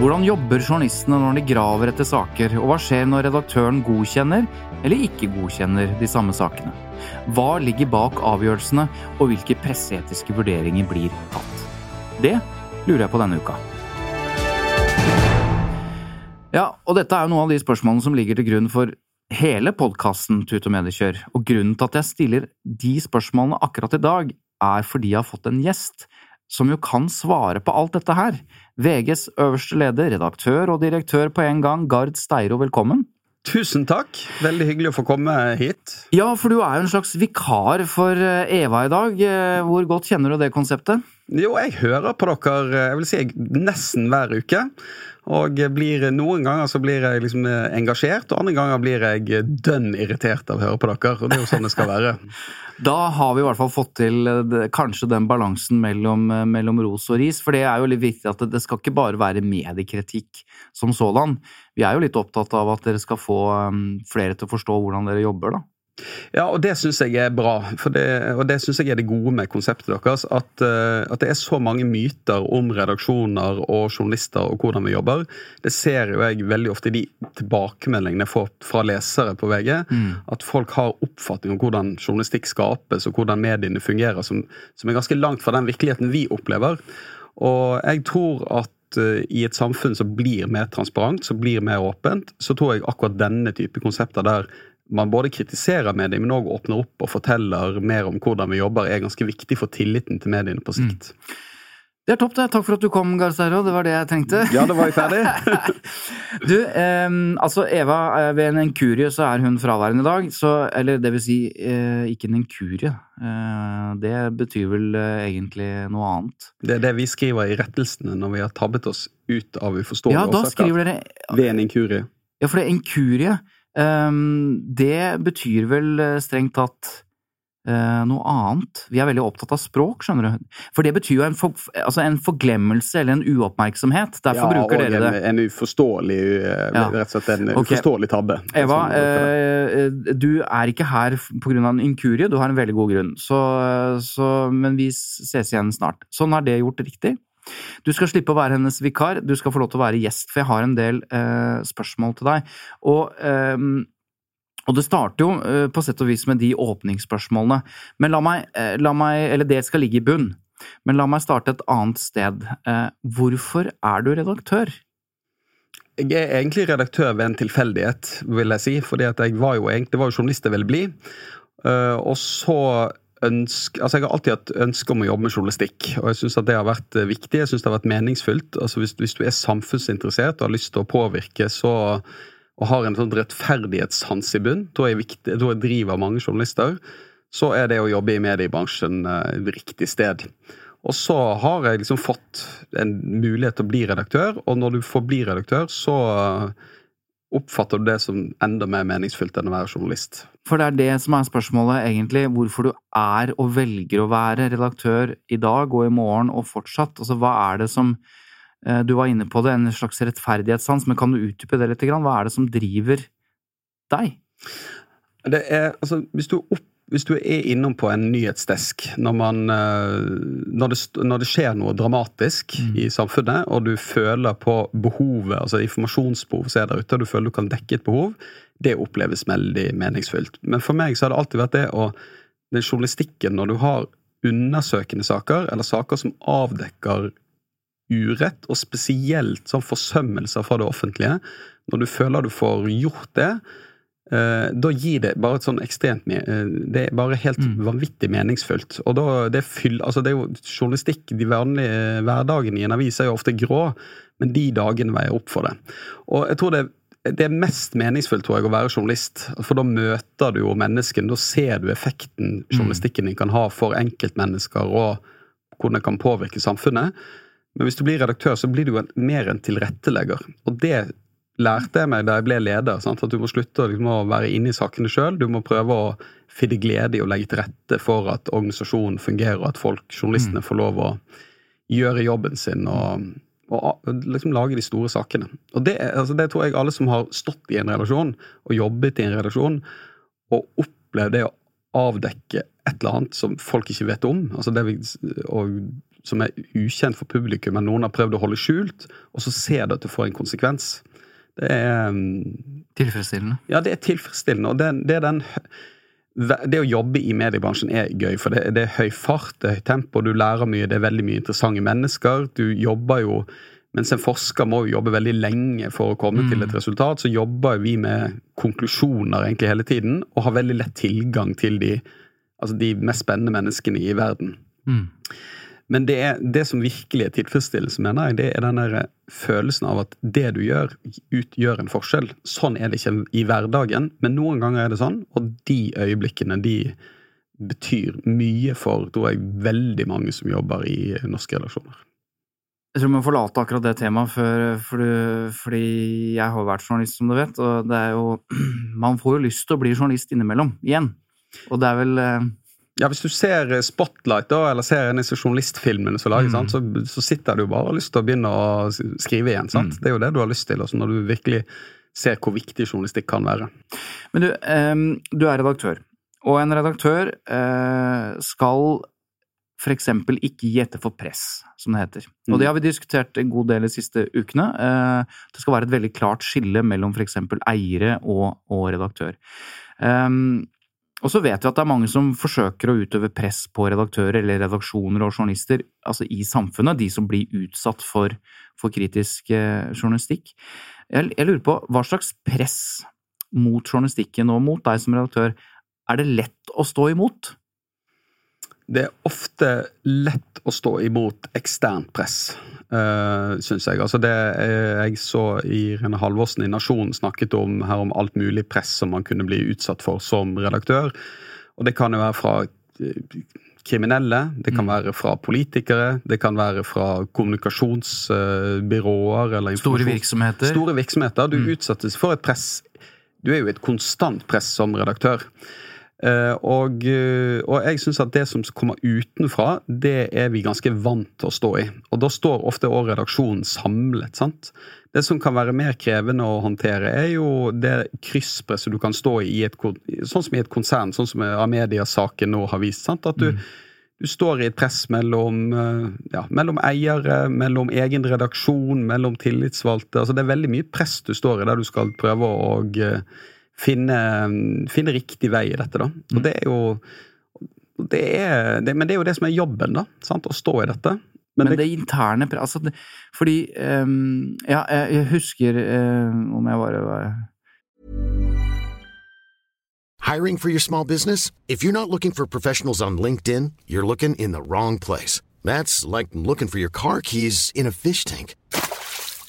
Hvordan jobber journalistene når de graver etter saker, og hva skjer når redaktøren godkjenner eller ikke godkjenner de samme sakene? Hva ligger bak avgjørelsene, og hvilke presseetiske vurderinger blir tatt? Det lurer jeg på denne uka. Ja, og dette er jo noen av de spørsmålene som ligger til grunn for hele podkasten Tut og mediekjør, og grunnen til at jeg stiller de spørsmålene akkurat i dag, er fordi jeg har fått en gjest som jo kan svare på alt dette her. VGs øverste leder, redaktør og direktør på en gang, Gard Steiro, velkommen. Tusen takk. Veldig hyggelig å få komme hit. Ja, for du er jo en slags vikar for eh, Eva i dag. Eh, hvor godt kjenner du det konseptet? Jo, jeg hører på dere jeg vil si, nesten hver uke. Og blir, Noen ganger så blir jeg liksom engasjert, og andre ganger blir jeg dønn irritert av å høre på dere. og Det er jo sånn det skal være. da har vi i hvert fall fått til eh, kanskje den balansen mellom, eh, mellom, ros og ris. For det er jo litt viktig at det, skal ikke bare være mediekritikk som sådan. Vi er jo litt opptatt av at dere skal få flere til å forstå hvordan dere jobber, da. Ja, og det syns jeg er bra. Det, og det syns jeg er det gode med konseptet deres. At, uh, at, det er så mange myter om redaksjoner og journalister og hvordan vi jobber. Det ser jo jeg veldig ofte i de tilbakemeldingene jeg får fra lesere på VG. Mm. At folk har oppfatning om hvordan journalistikk skapes og hvordan mediene fungerer, som, som er ganske langt fra den virkeligheten vi opplever. Og jeg tror at eh, i et samfunn som blir mer transparent, som blir mer åpent, så tror jeg akkurat denne type konsepter der man både kritiserer mediene, men òg åpner opp og forteller mer om hvordan vi jobber, er ganske viktig for tilliten til mediene på sikt. Mm. Det er topp, det. Takk for at du kom, Garzaro. Det var det jeg trengte. Ja, da var jeg ferdig. du, eh, altså Eva, eh, ved en inkurie så er hun fraværende i dag. Så, eller det vil si, eh, ikke en inkurie. Eh, det betyr vel eh, egentlig noe annet. Det er det vi skriver i rettelsene når vi har tabbet oss ut av uforståelige ja, årsaker. Ved en inkurie. Ja, for det er inkurie. Ehm, det betyr vel eh, strengt tatt eh, noe annet. Vi er veldig opptatt av språk, skjønner du. For det betyr jo en, for, altså en forglemmelse eller en uoppmerksomhet. Derfor ja, bruker dere det. Og en uforståelig, eh, ja. rett og slett en okay. uforståelig tabbe. Eva, du er ikke her pga. en inkurie, du har en veldig god grunn. Så, så, men vi ses igjen snart. Sånn er det gjort riktig. Du skal slippe å være hennes vikar, du skal få lov til å være gjest, for jeg har en del eh, spørsmål til deg. Og, eh, og det starter jo eh, på sett og vis med de åpningsspørsmålene, men la meg, eh, la meg Eller det skal ligge i bunn. Men la meg starte et annet sted. Eh, hvorfor er du redaktør? Jeg er egentlig redaktør ved en tilfeldighet, vil jeg si. fordi det var jo journalist jeg ville bli. Uh, og så ønske, altså Jeg har alltid hatt ønske om å jobbe med journalistikk, og jeg syns det har vært eh, viktig. Jeg synes det har vært meningsfullt. Altså hvis, hvis, du er samfunnsinteressert og har lyst til å påvirke, så, og har en sånn rettferdighetssans i bunn, da jeg, viktig, da driver mange journalister, så er det å jobbe i mediebransjen eh, et riktig sted. Og så har jeg liksom fått en mulighet til å bli redaktør, og når du får bli redaktør, så Oppfatter du det som enda mer meningsfylt enn å være journalist? For det er det som er spørsmålet, egentlig. Hvorfor du er og velger å være redaktør i dag og i morgen og fortsatt. Altså, hva er det som eh, Du var inne på det, en slags rettferdighetssans, men kan du utdype det litt? Hva er det som driver deg? Det er, altså, hvis du opp hvis du er innom på en nyhetsdesk når, man, når, det, når det, skjer noe dramatisk mm. i samfunnet, og du føler på behovet, altså informasjonsbehov som er der ute, og du føler du kan dekke et behov, det oppleves veldig meningsfullt. Men for meg så har det alltid vært det å Den journalistikken, når du har undersøkende saker, eller saker som avdekker urett, og spesielt sånn forsømmelser fra det offentlige, når du føler du får gjort det, eh, da gir det bare et sånn ekstremt mye Det er bare helt mm. vanvittig meningsfullt. Og da, det, fyll, altså det er jo journalistikk, de vanlige hverdagene i en avis er jo ofte grå, men de dagene veier opp for det. Og jeg tror det det er mest meningsfullt tror jeg, å være journalist. For da møter du jo menneskene. Da ser du effekten mm. journalistikken din kan ha for enkeltmennesker, og hvordan det kan påvirke samfunnet. Men hvis du blir redaktør, så blir du mer en tilrettelegger. Og det lærte jeg meg da jeg ble leder. Sant? At du må slutte liksom, å være inne i sakene sjøl. Du må prøve å finne glede i å legge til rette for at organisasjonen fungerer, og at folk, journalistene, mm. får lov å gjøre jobben sin og, og liksom lage de store sakene. Og det, altså, det, tror jeg alle som har stått i en relasjon og jobbet i en redaksjon, og opplevd det å avdekke et eller annet som folk ikke vet om, altså det vi, og som er ukjent for publikum, men noen har prøvd å holde skjult, og så ser du at det får en konsekvens. Det er um, Tilfredsstillende? Ja, det er tilfredsstillende. Og det, det, den det å jobbe i mediebransjen er gøy, for det, det, er høy fart, det er høyt tempo, du lærer mye, det er veldig mye interessante mennesker. Du jobber jo Mens en forsker må jo jobbe veldig lenge for å komme mm. til et resultat, så jobber vi med konklusjoner egentlig hele tiden, og har veldig lett tilgang til de, altså de mest spennende menneskene i verden. Mm. Men det, er, det som virkelig er tilfredsstillelse, mener jeg, det er den der følelsen av at det du gjør, utgjør en forskjell. Sånn er det ikke i hverdagen, men noen ganger er det sånn, og de øyeblikkene, de betyr mye for, tror jeg, veldig mange som jobber i norske relasjoner. Jeg tror vi må forlate akkurat det temaet, for, for, fordi jeg har vært journalist, som du vet, og det er jo Man får jo lyst til å bli journalist innimellom, igjen. Og det er vel eh, ja, Hvis du ser eh, Spotlight, da, eller ser en av journalistfilmene som lages, mm. så, så, sitter du bare og har lyst til å begynne å skrive igjen. Mm. Det er jo det du har lyst til, også når du virkelig ser hvor viktig journalistikk kan være. Men du, um, du er redaktør, og en redaktør uh, skal for eksempel ikke gjette for press, som det heter. Og det mm. har vi diskutert en god del de siste ukene. Eh, det skal være et veldig klart skille mellom for eksempel eiere og, og redaktør. Um, og så vet vi at det er mange som forsøker å utøve press på redaktører eller redaksjoner og journalister altså i samfunnet, de som blir utsatt for, for kritisk eh, journalistikk. Jeg, jeg, lurer på hva slags press mot journalistikken og mot deg som redaktør er det lett å stå imot? Det er ofte lett å stå imot eksternt press uh, eh, syns jeg. Altså det jeg så Irene Halvorsen i Nasjonen snakket om her om alt mulig press som man kunne bli utsatt for som redaktør. Og det kan jo være fra eh, kriminelle, det kan mm. være fra politikere, det kan være fra kommunikasjonsbyråer eller Store virksomheter. Store virksomheter. Du mm. utsettes for et press. Du er jo et konstant press som redaktør. Uh, og, uh, og, jeg syns at det som kommer utenfra, det er vi ganske vant til å stå i. Og da står ofte òg redaksjonen samlet. sant? Det som kan være mer krevende å håndtere, er jo det krysspresset du kan stå i, i et, sånn som i et konsern, sånn som Amedia-saken nå har vist. sant? At du, mm. du står i et press mellom, uh, ja, mellom eiere, mellom egen redaksjon, mellom tillitsvalgte. altså Det er veldig mye press du står i der du skal prøve å finne, finne, riktig vei i dette, da. Og mm. det er jo det er, det, Men det er jo det som er jobben, da. Sant? Å stå i dette. Men, men det, det, interne altså, det, Fordi um, Ja, jeg, jeg husker um, om jeg bare var Hiring for your small business? If you're not looking for professionals on LinkedIn, you're looking in the wrong place. That's like looking for your car keys in a fish tank.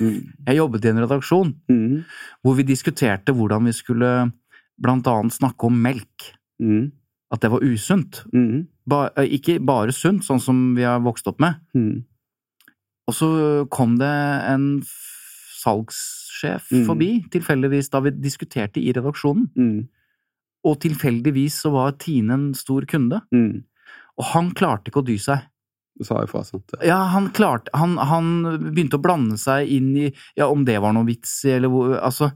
Jeg jobbet i en redaksjon Mm. hvor vi diskuterte hvordan vi skulle blant annet snakke om melk. Mm. At det var usunt. Mm. Ba, eh, ikke bare sunt, sånn som vi har vokst opp med. Mm. Og så kom det en salgssjef Mm. forbi, tilfeldigvis, da vi diskuterte i redaksjonen. Mm. Og tilfeldigvis så var Tine en stor kunde. Mm. Og han klarte ikke å dy seg. Sa ifra, sant? Ja, han klarte Han, han begynte å blande seg inn i Ja, om det var noe vits i, eller hvor Altså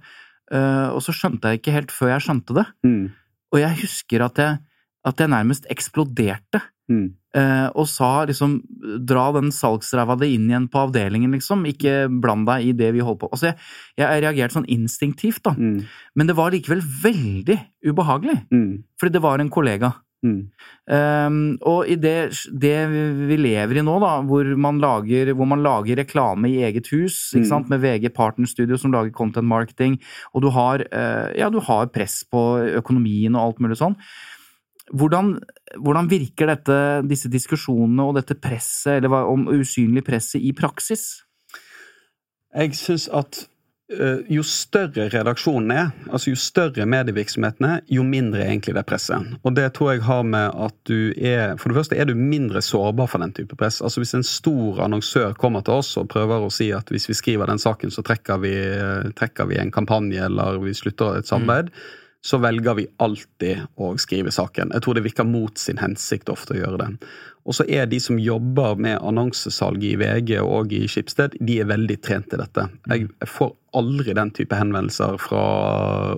øh, Og så skjønte jeg ikke helt før jeg skjønte det. Mm. Og jeg husker at jeg, at jeg nærmest eksploderte. Mm. eh, og sa liksom Dra den salgsræva di inn igjen på avdelingen, liksom. Ikke bland deg i det vi holder på Altså, jeg, jeg reagerte sånn instinktivt, da. Mm. Men det var likevel veldig ubehagelig. Mm. Fordi det var en kollega. Mm. Um, og i det, det vi lever i nå, da, hvor man lager, hvor man lager reklame i eget hus, Mm. sant, med VG Partnerstudio som lager content marketing, og du har, uh, ja, du har press på økonomien og alt mulig sånn. Hvordan, hvordan virker dette, disse diskusjonene og dette presset, eller hva, om usynlig presset, i praksis? Jeg syns at jo større redaksjonen er, altså jo større medievirksomheten er, jo mindre er egentlig det presset. Og det tror jeg har med at du er For det første er du mindre sårbar for den type press. Altså Hvis en stor annonsør kommer til oss og prøver å si at hvis vi skriver den saken, så trekker vi, eh, trekker vi en kampanje eller vi slutter et samarbeid, så velger vi alltid å skrive saken. Jeg tror det virker mot sin hensikt ofte å gjøre det. Og så er de som jobber med annonsesalg i VG og i Skipsted, de er veldig trent i dette. Jeg, får aldri den type henvendelser fra,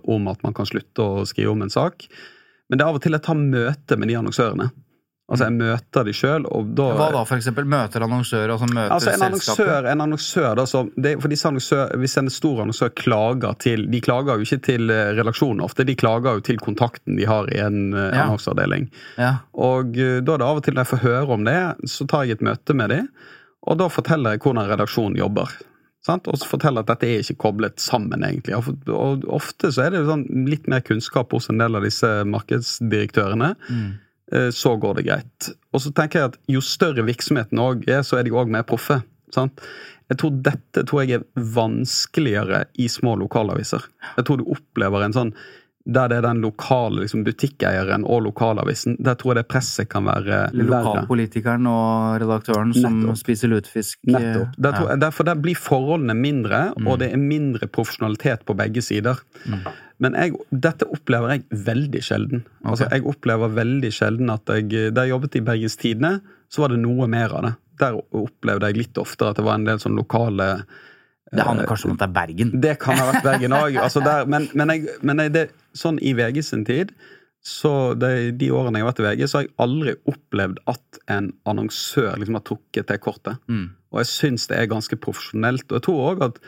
om at man kan slutte å skrive om en sak. Men det er av og til jeg tar møte med de annonsørene. Altså Jeg møter de sjøl, og da Hva da, for eksempel? Møter annonsører, altså møter Altså en selskapet? annonsør, en annonsør da, som, det, for disse annonsør, Hvis en stor annonsør klager til De klager jo ikke til eh, redaksjonen ofte, de klager jo til kontakten de har i en eh, Ja. annonseavdeling. Ja. Og eh, da er det av og til når jeg får høre om det, så tar jeg et møte med dem, og da forteller jeg hvordan redaksjonen jobber. Sant? Og så forteller at dette er ikke koblet sammen, egentlig. Og ofte så er det jo sånn litt mer kunnskap hos en del av disse markedsdirektørene. Mm. Eh, Så går det greit. Og så tenker jeg at jo større virksomheten òg er, så er de òg mer proffe. Sant? Jeg tror dette tror jeg er vanskeligere i små lokalaviser. Jeg tror du opplever en sånn der det er den lokale liksom, butikkeieren og lokalavisen, der tror jeg det presset kan være. Lokalpolitikeren og redaktøren som Nettopp. spiser lutefisk. Nettopp. Der, tror Ja. derfor der blir forholdene mindre, Mm. og det er mindre profesjonalitet på begge sider. Men jeg, dette opplever jeg veldig sjelden. Altså, jeg opplever veldig sjelden at jeg Da jeg jobbet i Bergens Tidende, så var det noe mer av det. Der opplevde jeg litt oftere at det var en del sånn lokale Det handler kanskje om at det er Bergen. Det kan ha vært Bergen òg. Altså men, men, jeg, men jeg, det, sånn i VG sin tid så de, de årene jeg har vært i VG, så har jeg aldri opplevd at en annonsør liksom har trukket det kortet. Mm. Og jeg syns det er ganske profesjonelt. Og jeg tror også at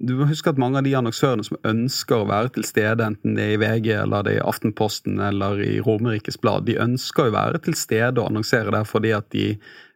du må huske at mange av de annonsørene som ønsker å være til stede, enten det er i VG eller det er i Aftenposten eller i Romerikes Blad, de ønsker å være til stede og annonsere der fordi at de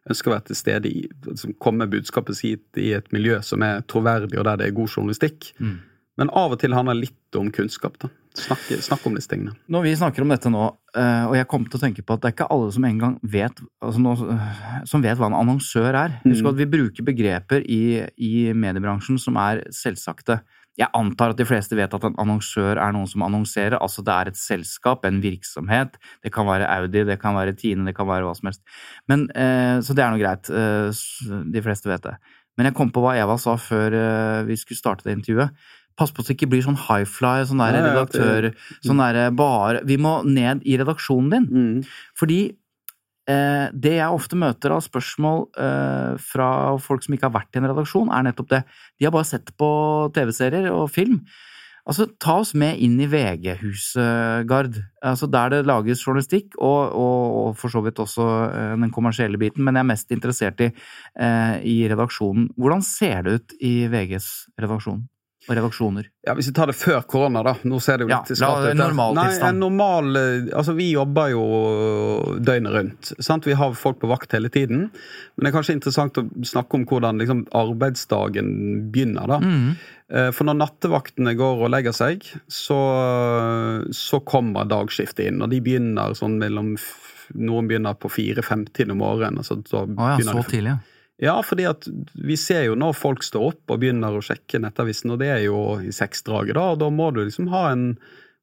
ønsker å være til stede i, liksom komme budskapet sitt i et miljø som er troverdig, og der det er god journalistikk. Mm. Men av og til handler litt om kunnskap. da. Snakke, snakk, om disse tingene. Når vi snakker om dette nå, eh, og jeg kommer til å tenke på at det er ikke alle som engang vet, altså eh, som vet hva en annonsør er. Husk Mm. at vi bruker begreper i, i mediebransjen som er selvsagte. Jeg antar at de fleste vet at en annonsør er noen som annonserer. Altså det er et selskap, en virksomhet. Det kan være Audi, det kan være Tine, det kan være hva som helst. Men, eh, så det er nå greit. De fleste vet det. Men jeg kom på hva Eva sa før vi skulle starte det intervjuet. Pass på at det ikke blir sånn highfly, sånn der Ja, redaktør Sånn derre bare Vi må ned i redaksjonen din. Fordi eh, det jeg ofte møter av spørsmål eh, fra folk som ikke har vært i en redaksjon, er nettopp det. De har bare sett på TV-serier og film. Altså, ta oss med inn i VG-huset, Gard. Altså, der det lages journalistikk, og, og, og for så vidt også eh, den kommersielle biten, men jeg er mest interessert i, eh, i redaksjonen. Hvordan ser det ut i VGs redaksjon? Og redaksjoner? Ja, Hvis vi tar det før korona, da. Nå ser det jo Ja, litt la- skarpt ut. Nei, en normal eh, Altså, vi jobber jo døgnet rundt. sant? Vi har folk på vakt hele tiden. Men det er kanskje interessant å snakke om hvordan liksom, arbeidsdagen begynner, da. Mm. For når nattevaktene går og legger seg, så, så kommer dagskiftet inn. Og de begynner sånn mellom Noen begynner på 4.50 om morgenen. Altså, så, oh, ja, så tidlig, ja. Ja, fordi at vi ser jo når folk står opp og begynner å sjekke nettavisen, og det er jo i seksdraget, da, og da må du liksom ha en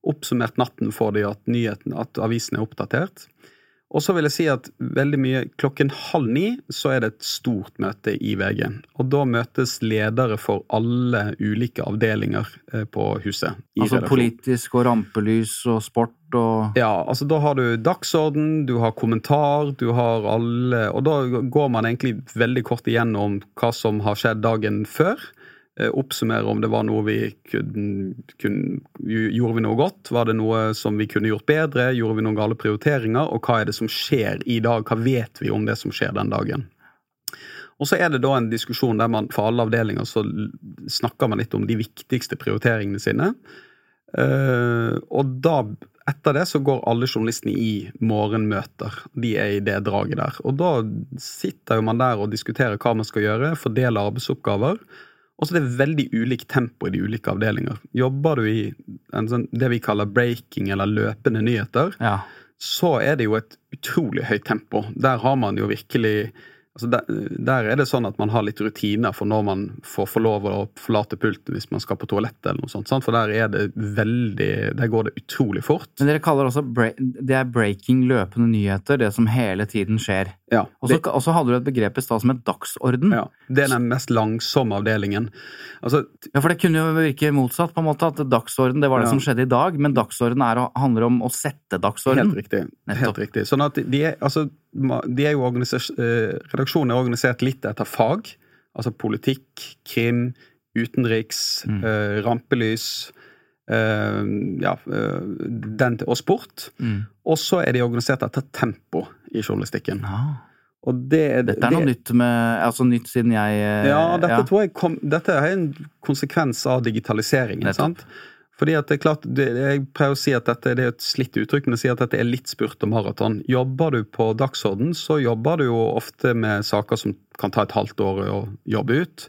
oppsummert natten for dem at, at avisen er oppdatert. Og så vil jeg si at veldig mye klokken halv ni så er det et stort møte i VG. Og da møtes ledere for alle ulike avdelinger eh, på huset. Altså redaksjon. politisk og rampelys og sport og Ja, altså da har du dagsorden, du har kommentar, du har alle Og da går man egentlig veldig kort igjennom hva som har skjedd dagen før. Eh, Oppsummere om det var noe vi kunne, kunne Gjorde vi noe godt? Var det noe som vi kunne gjort bedre? Gjorde vi noen gale prioriteringer? Og hva er det som skjer i dag? Hva vet vi om det som skjer den dagen? Og så er det da en diskusjon der man for alle avdelinger så snakker man litt om de viktigste prioriteringene sine. Eh, og da, etter det, så går alle journalistene i morgenmøter. De er i det draget der. Og da sitter jo man der og diskuterer hva man skal gjøre, fordeler arbeidsoppgaver. Og så er det veldig ulikt tempo i de ulike avdelinger. Jobber du i en sånn, det vi kaller breaking eller løpende nyheter, Ja. så er det jo et utrolig høyt tempo. Der har man jo virkelig altså der, der er det sånn at man har litt rutiner for når man får få lov å forlate pulten hvis man skal på toalettet eller noe sånt. Sant? For der er det veldig Der går det utrolig fort. Men dere kaller også det er breaking løpende nyheter, det som hele tiden skjer. Ja, Og så hadde du et begrep i stad som het dagsorden. ja, det er den mest langsomme avdelingen. Altså, Ja, for det kunne jo virke motsatt, på en måte, at dagsorden det var det Ja. som skjedde i dag, men dagsorden er, handler om å sette dagsorden. Helt riktig. Nettopp. Helt riktig. Sånn at de er, altså, er eh, Redaksjonen er organisert litt etter fag. Altså politikk, krim, utenriks, Mm. eh, rampelys eh, ja, eh, den, og sport. Mm. Og så er de organisert etter tempo i journalistikken. Ja. Og det, Dette er noe det, nytt med Altså nytt siden jeg eh, Ja, dette tror jeg kom, dette er en konsekvens av digitaliseringen. Nettopp. sant? Fordi at det er klart, Jeg pleier å si at dette det er et slitt uttrykk, men jeg sier at dette er litt spurt og maraton. Jobber du på dagsorden, så jobber du jo ofte med saker som kan ta et halvt år å jobbe ut.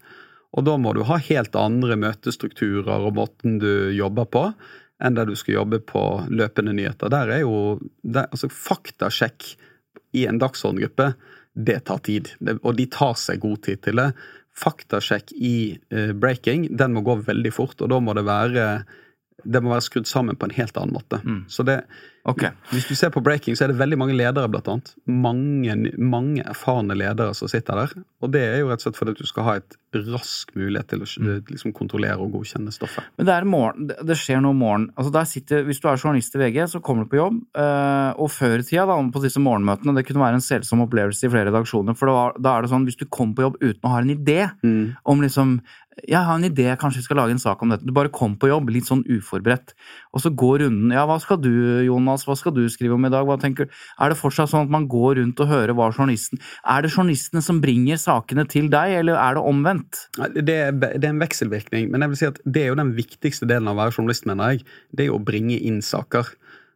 Og da må du ha helt andre møtestrukturer og måten du jobber på, enn der du skal jobbe på løpende nyheter. Der er jo der, altså Faktasjekk i en dagsordengruppe, det tar tid. Og de tar seg god tid til det. Faktasjekk i eh, breaking, den må gå veldig fort, og da må det være det må være skrudd sammen på en helt annen måte. Så det, Ok. Hvis du ser på breaking, så er det veldig mange ledere, blant annet. Mange, mange erfarne ledere som sitter der. Og det er jo rett og slett fordi at du skal ha et rask mulighet til å liksom, kontrollere og godkjenne stoffet. Men det, morgen, det- skjer noe om morgenen. Altså der sitter, hvis du er journalist i VG, så kommer du på jobb. eh, og før i tida, da, på disse morgenmøtene, det kunne være en selsom opplevelse i flere redaksjoner. For da, var- da er det sånn, hvis du kommer på jobb uten å ha en idé om liksom Jeg har en idé, kanskje vi skal lage en sak om dette. Du bare kom på jobb, litt sånn uforberedt. Og så går runden. Ja, hva skal du, Jonas, hva skal du skrive om i dag? Hva tenker? Er det fortsatt sånn at man går rundt og hører hva journalisten Er det journalistene som bringer sakene til deg, eller er det omvendt? Det er, det er en vekselvirkning, men jeg vil si at det er jo den viktigste delen av å være journalist, mener jeg. Det er jo å bringe inn saker.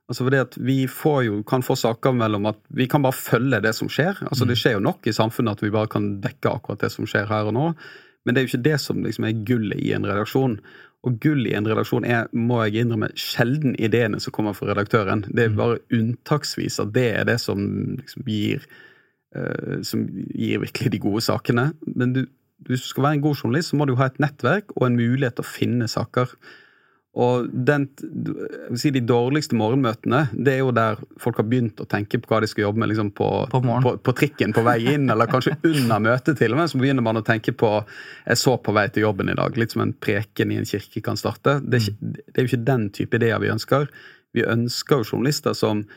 Altså fordi at Vi får jo, kan få saker mellom at vi kan bare følge det som skjer. Altså Det skjer jo nok i samfunnet at vi bare kan dekke akkurat det som skjer her og nå. Men det er jo ikke det som liksom er gullet i en redaksjon. Og gull i en redaksjon er, må jeg innrømme, sjelden ideene som kommer fra redaktøren. Det er bare unntaksvis at det er det som liksom gir uh, som gir virkelig de gode sakene. Men du, hvis du skal være en god journalist, så må du ha et nettverk og en mulighet til å finne saker. Og den, si De dårligste morgenmøtene det er jo der folk har begynt å tenke på hva de skal jobbe med liksom på, På på, på trikken på vei inn, eller kanskje under møtet til og med. Så begynner man å tenke på jeg så på vei til jobben i dag. Litt som en preken i en kirke kan starte. Det det er jo ikke den type ideer vi ønsker. Vi ønsker jo journalister som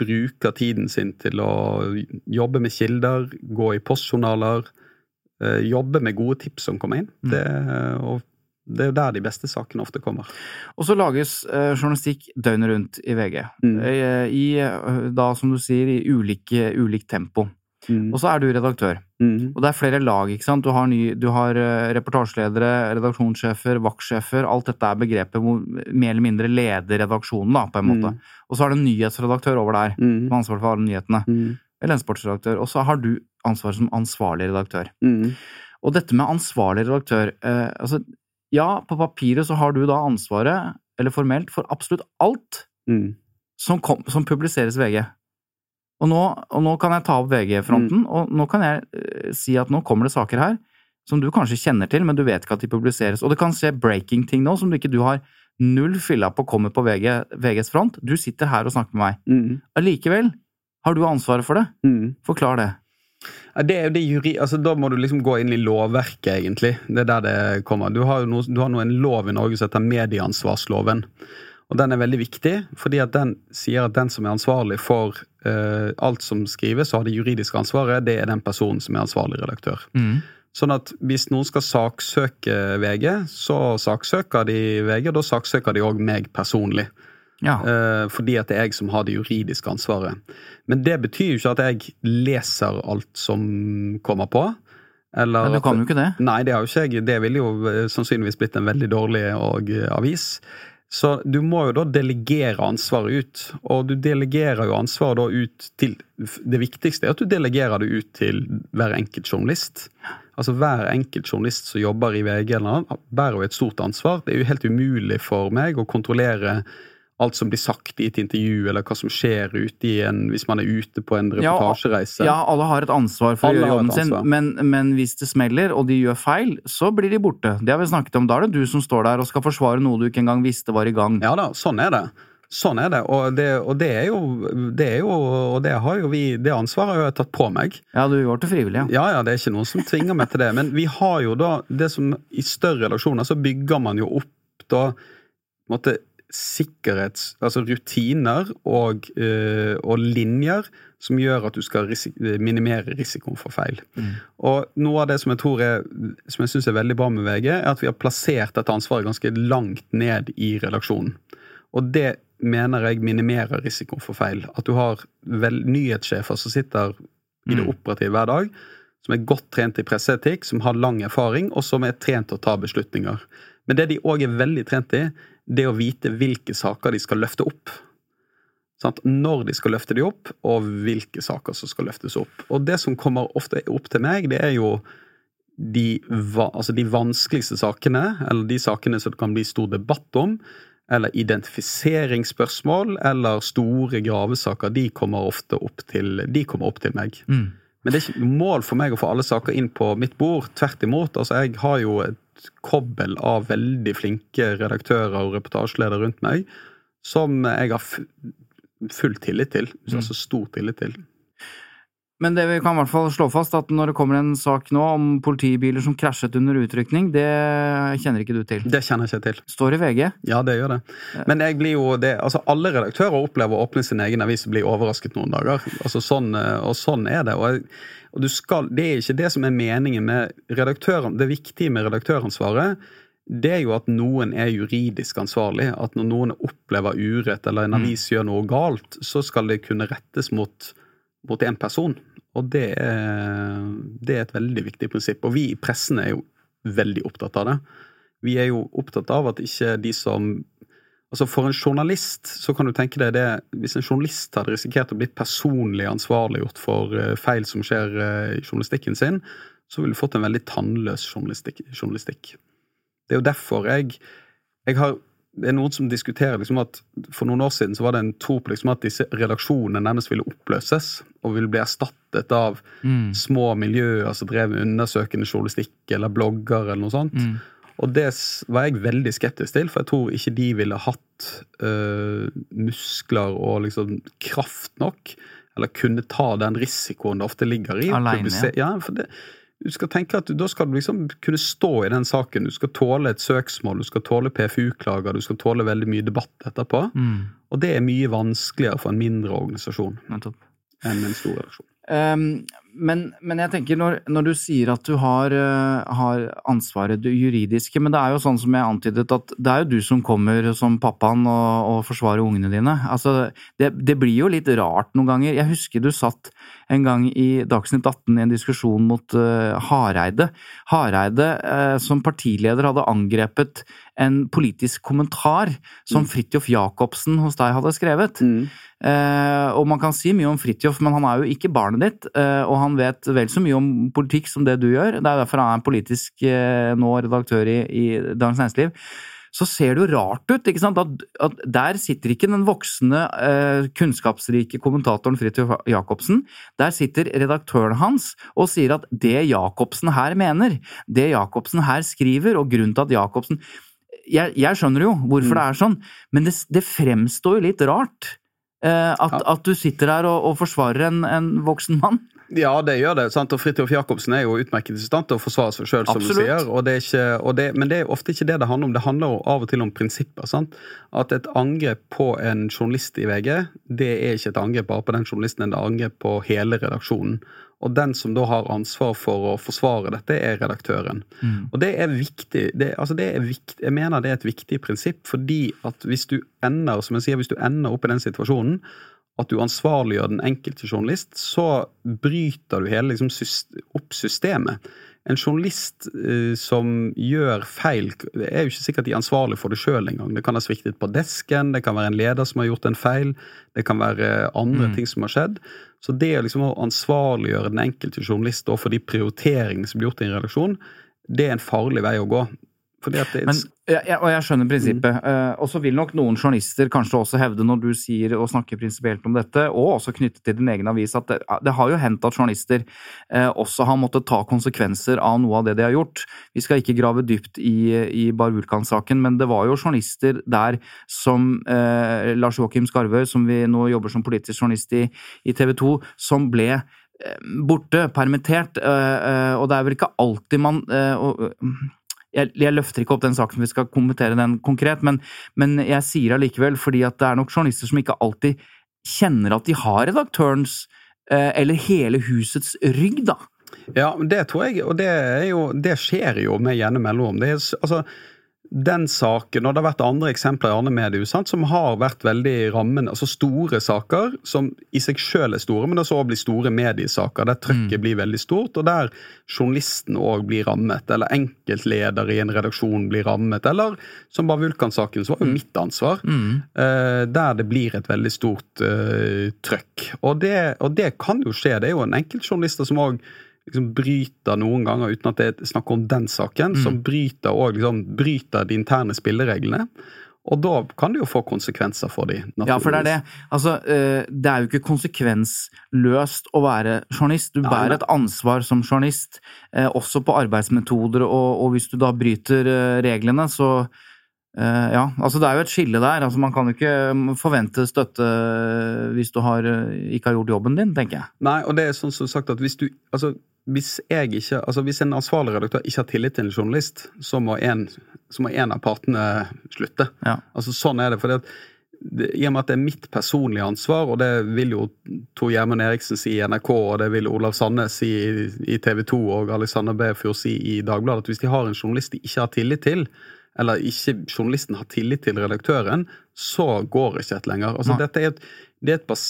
bruker tiden sin til å jobbe med kilder, gå i postjournaler, eh, jobbe med gode tips som kommer inn. Det, og det er jo der de beste sakene ofte kommer. Og så lages eh, journalistikk døgnet rundt i VG. Mm. Eh, I, eh, da, som du sier, i ulike, ulikt tempo. Mm. Og så er du redaktør. Mm. Og det er flere lag, ikke sant. Du har, ny, du har eh, reportasjeledere, redaksjonssjefer, vaktsjefer. Alt dette er begrepet hvor mer eller mindre leder redaksjonen, da, på en måte. Mm. Og så er det en nyhetsredaktør over der, Mm. som ansvar for alle nyhetene. Mm. Eller en sportsredaktør. Og så har du ansvar som ansvarlig redaktør. Mm. Og dette med ansvarlig redaktør eh, altså, Ja, på papiret så har du da ansvaret, eller formelt, for absolutt alt Mm. som, kom, som publiseres i VG. Og nå, og nå kan jeg ta opp VG-fronten, og nå kan jeg uh, si at nå kommer det saker her som du kanskje kjenner til, men du vet ikke at de publiseres. Og det kan skje breaking ting nå som du ikke du har null fylla på kommer på VG, VGs front. Du sitter her og snakker med meg. Mm. Allikevel har du ansvaret for det. Mm. Forklar det. Ja, det er jo det juri... Altså, da må du liksom gå inn i lovverket, egentlig. Det er der det kommer. Du har jo noe, du har nå en lov i Norge som heter medieansvarsloven. Og den er veldig viktig, fordi at den sier at den som er ansvarlig for uh, alt som skrives og har det juridiske ansvaret, det er den personen som er ansvarlig redaktør. Sånn at hvis noen skal saksøke VG, så saksøker de VG, og da saksøker de òg meg personlig. Ja. Uh, fordi at det er jeg som har det juridiske ansvaret. Men det betyr jo ikke at jeg leser alt som kommer på. Eller Men du kan jo ikke det. Nei, det har jo ikke jeg. Det ville jo eh, sannsynligvis blitt en veldig dårlig og, uh, avis. Så du må jo da delegere ansvaret ut. Og du delegerer jo ansvaret da ut til Det viktigste er at du delegerer det ut til hver enkelt journalist. Altså Hver enkelt journalist som jobber i VG, eller noe, bærer jo et stort ansvar. Det er jo helt umulig for meg å kontrollere alt som blir sagt i et intervju, eller hva som skjer ute i en, hvis man er ute på en reportasjereise. Ja, alle har et ansvar for Alle å gjøre jobben sin, men, men hvis det smeller og de gjør feil, så blir de borte. Det har vi snakket om. Da er det du som står der og skal forsvare noe du ikke engang visste var i gang. Ja da, sånn er det. Sånn er det, og det, og det er jo det er jo, og det har jo vi Det ansvaret har jeg tatt på meg. Ja, du gjorde det frivillig, ja. Ja, ja, det er ikke noen som tvinger meg til det. Men vi har jo da det som I større relasjoner så bygger man jo opp da måte, sikkerhets... Altså rutiner og, uh, og linjer som gjør at du skal risik minimere risikoen for feil. Og noe av det som jeg tror er, som jeg syns er veldig bra med VG, er at vi har plassert dette ansvaret ganske langt ned i redaksjonen. Og det mener jeg minimerer risikoen for feil. At du har vel, nyhetssjefer som sitter i det operative hver dag, som er godt trent i presseetikk, som har lang erfaring, og som er trent til å ta beslutninger. Men det de òg er veldig trent i, det å vite hvilke saker de skal løfte opp. Sant? Når de skal løfte de opp, og hvilke saker som skal løftes opp. Og det som kommer ofte opp til meg, det er jo de, altså de vanskeligste sakene, eller de sakene som det kan bli stor debatt om, eller identifiseringsspørsmål, eller store gravesaker, de kommer ofte opp til, de kommer opp til meg. Mm. Men det er ikke mål for meg å få alle saker inn på mitt bord. Tvert imot. altså Jeg har jo et kobbel av veldig flinke redaktører og reportasjeledere rundt meg som jeg har full tillit til. Altså stor tillit til. Men det vi kan i hvert fall slå fast, at når det kommer en sak nå om politibiler som krasjet under utrykning, det kjenner ikke du til. Det kjenner jeg ikke til. Står i VG. Ja, det gjør det. Men jeg blir jo det, altså alle redaktører opplever å åpne sin egen avis og bli overrasket noen dager. Altså sånn, eh, og sånn er det. Og, og du skal, det er ikke det som er meningen med redaktøren. Det viktige med redaktøransvaret, det er jo at noen er juridisk ansvarlig. At når noen opplever urett eller en avis gjør noe galt, så skal det kunne rettes mot, mot en person. Og det er, det er et veldig viktig prinsipp. Og vi i pressen er jo veldig opptatt av det. Vi er jo opptatt av at ikke de som Altså For en journalist så kan du tenke deg det Hvis en journalist hadde risikert å bli personlig ansvarliggjort for eh, feil som skjer eh, i journalistikken sin, så ville du fått en veldig tannløs journalistikk. journalistikk. Det er jo derfor jeg, jeg har det er noen som diskuterer liksom at For noen år siden så var det en tro på liksom at disse redaksjonene nærmest ville oppløses og ville bli erstattet av små miljøer som drev med undersøkende journalistikk eller blogger eller noe sånt. Og det var jeg veldig skeptisk til, for jeg tror ikke de ville hatt øh, muskler og liksom kraft nok, eller kunne ta den risikoen det ofte ligger i. publise- Ja, for det, du skal tenke at Da skal du liksom kunne stå i den saken. Du skal tåle et søksmål, du skal tåle PFU-klager, du skal tåle veldig mye debatt etterpå. Og det er mye vanskeligere for en mindre organisasjon Nettopp. enn en stor organisasjon. Um, men, men jeg tenker når, når, du sier at du har, uh, har ansvaret det juridiske, men det er jo sånn som jeg antydet, at det er jo du som kommer som pappaen og, og forsvarer ungene dine. Altså, det, det, blir jo litt rart noen ganger. Jeg husker du satt en gang i Dagsnytt 18 i en diskusjon mot uh, Hareide. Hareide uh, som partileder hadde angrepet en politisk kommentar som mm. Fridtjof Jacobsen hos deg hadde skrevet. Mm. Uh, og man kan si mye om Fridtjof, men han er jo ikke barnet ditt, uh, og han vet vel så mye om politikk som det du gjør. Det er derfor han er politisk uh, nå redaktør i, i Dagens Næringsliv. Så ser det jo rart ut, ikke sant? At, at der sitter ikke den voksne, eh, kunnskapsrike kommentatoren Fridtjof Jacobsen. Der sitter redaktøren hans og sier at det Jacobsen her mener, det Jacobsen her skriver, og grunnen til at Jacobsen jeg, jeg, skjønner jo hvorfor mm. det er sånn, men det, det fremstår jo litt rart. Eh, at, ja. at, du sitter her og, og forsvarer en, en, voksen mann. Ja, det gjør det. sant? Og Fridtjof Jacobsen er jo utmerket i stand til å forsvare seg sjøl, som du sier. Det ikke, det, men det er ofte ikke det det handler om. Det handler av og til om prinsipper. sant? At et angrep på en journalist i VG, det er ikke et angrep bare på den journalisten, det er et angrep på hele redaksjonen. Og den som da har ansvar for å forsvare dette, er redaktøren. Mm. Og det er viktig. Det, altså det er viktig. Jeg mener det er et viktig prinsipp, fordi at hvis du ender som jeg sier, hvis du ender opp i den situasjonen at du ansvarliggjør den enkelte journalist, så bryter du hele liksom, opp systemet. En journalist uh, som gjør feil, det er jo ikke sikkert de er ansvarlig for det sjøl engang. Det kan ha sviktet på desken, det kan være en leder som har gjort en feil, det kan være andre mm. ting som har skjedd. Så det liksom å ansvarliggjøre den enkelte journalist for de prioriteringene som blir gjort i en redaksjon, det er en farlig vei å gå. Men, ja, og jeg skjønner prinsippet. Mm. Uh, og så vil nok noen journalister kanskje også hevde, når du sier og snakker prinsipielt om dette, og også knyttet til din egen avis, at det, det har jo hendt at journalister uh, også har måttet ta konsekvenser av noe av det de har gjort. Vi skal ikke grave dypt i, i Bar Vulkan-saken, men det var jo journalister der som uh, Lars Joakim Skarvøy, som vi nå jobber som politisk journalist i, i TV 2, som ble borte, permittert, og det er vel ikke alltid man jeg, jeg, løfter ikke opp den saken, vi skal kommentere den konkret, men, men jeg sier allikevel fordi at det er nok journalister som ikke alltid kjenner at de har redaktørens eh, eller hele husets rygg, da. Ja, det tror jeg, og det, jo, det skjer jo med gjennom mellomrom. Altså, den saken, og det har vært andre eksempler i andre medier sant, som har vært veldig rammende. altså Store saker som i seg selv er store, men det så blir store mediesaker der trøkket mm. blir veldig stort, og der journalisten òg blir rammet, eller enkeltleder i en redaksjon blir rammet, eller som bare Vulkan-saken, så var jo mm. mitt ansvar, mm. uh, der det blir et veldig stort uh, trøkk. Og det, og det, kan jo skje. Det er jo en enkeltjournalister som òg liksom bryter noen ganger, uten at det er snakk om den saken, mm. som bryter, og liksom, bryter de interne spillereglene. Og da kan det jo få konsekvenser for de, naturligvis. Ja, for det er det. Altså, eh, det er jo ikke konsekvensløst å være journalist. Du bærer et ansvar som journalist, eh, også på arbeidsmetoder, og, og hvis du da bryter eh, reglene, så ja, altså det er jo et skille der. altså Man kan jo ikke mm, forvente støtte hvis du har, ikke har gjort jobben din, tenker jeg. Nei, og det er sånn som sagt at hvis du altså hvis, ikke, altså hvis en ansvarlig redaktør ikke har tillit til en journalist, så må en, så må en av partene slutte. Ja. Altså Sånn er det. for det, I og med at det er mitt personlige ansvar, og det vil jo Tor Gjermund Eriksen si i NRK, og det vil Olav Sandnes si i, i TV 2 og Alexander Befjord si i Dagbladet, at hvis de har en journalist de ikke har tillit til, eller ikke journalisten har tillit til redaktøren, så går ikke et lenger. Altså, dette er et, det er et,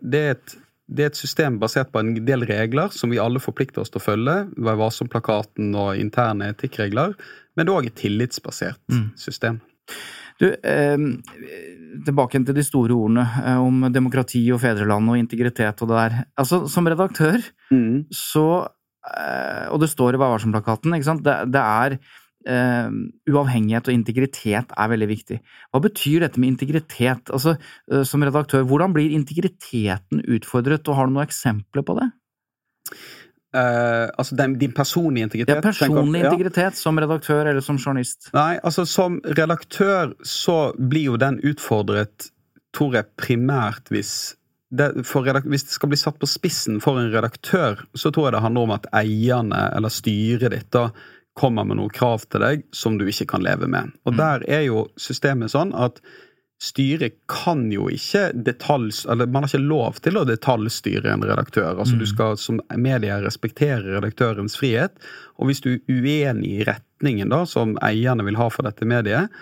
det er et det er et system basert på en del regler som vi alle forplikter oss til å følge. Vær varsom-plakaten og interne etikkregler. Men det er òg et tillitsbasert mm. system. Du, eh, tilbake til de store ordene eh, om demokrati og fedreland og integritet og det der. Altså, som redaktør mm. så eh, Og det står i Vær varsom-plakaten, ikke sant. Det, det er Uh, uavhengighet og integritet er veldig viktig. Hva betyr dette med integritet? Altså, uh, Som redaktør, hvordan blir integriteten utfordret, og har du noen eksempler på det? Uh, altså den, din personlige integritet? Ja, personlig integritet ja. som redaktør eller som journalist. Nei, altså som redaktør så blir jo den utfordret, tror jeg, primært hvis det, hvis det skal bli satt på spissen for en redaktør, så tror jeg det handler om at eierne eller styret ditt da kommer med noen krav til deg som du ikke kan leve med. Og mm. der er jo systemet sånn at styret kan jo ikke detalj... Eller man har ikke lov til å detaljstyre en redaktør. Altså Du skal som media respektere redaktørens frihet. Og hvis du er uenig i retningen da, som eierne vil ha for dette mediet,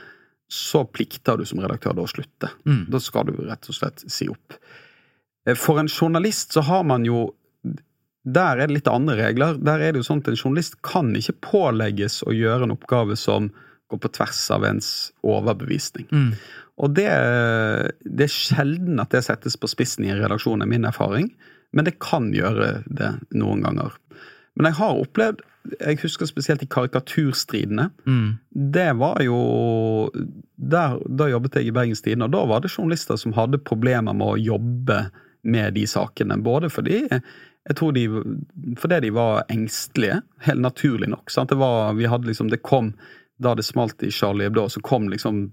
så plikter du som redaktør da å slutte. Mm. Da skal du rett og slett si opp. Eh, For en journalist så har man jo Der er det litt andre regler. Der er det jo sånn at en journalist kan ikke pålegges å gjøre en oppgave som går på tvers av ens overbevisning. Mm. Og det, det er sjelden at det settes på spissen i en redaksjon, er min erfaring. Men det kan gjøre det noen ganger. Men jeg har opplevd Jeg husker spesielt i karikaturstridene. Mm. Det var jo der, Da jobbet jeg i Bergens Tidende, og da var det journalister som hadde problemer med å jobbe med de sakene. Både fordi jeg tror de, fordi de var engstelige, helt naturlig nok. Sant? Det var, vi hadde liksom, det kom da det smalt i Charlie Hebdo, så kom liksom,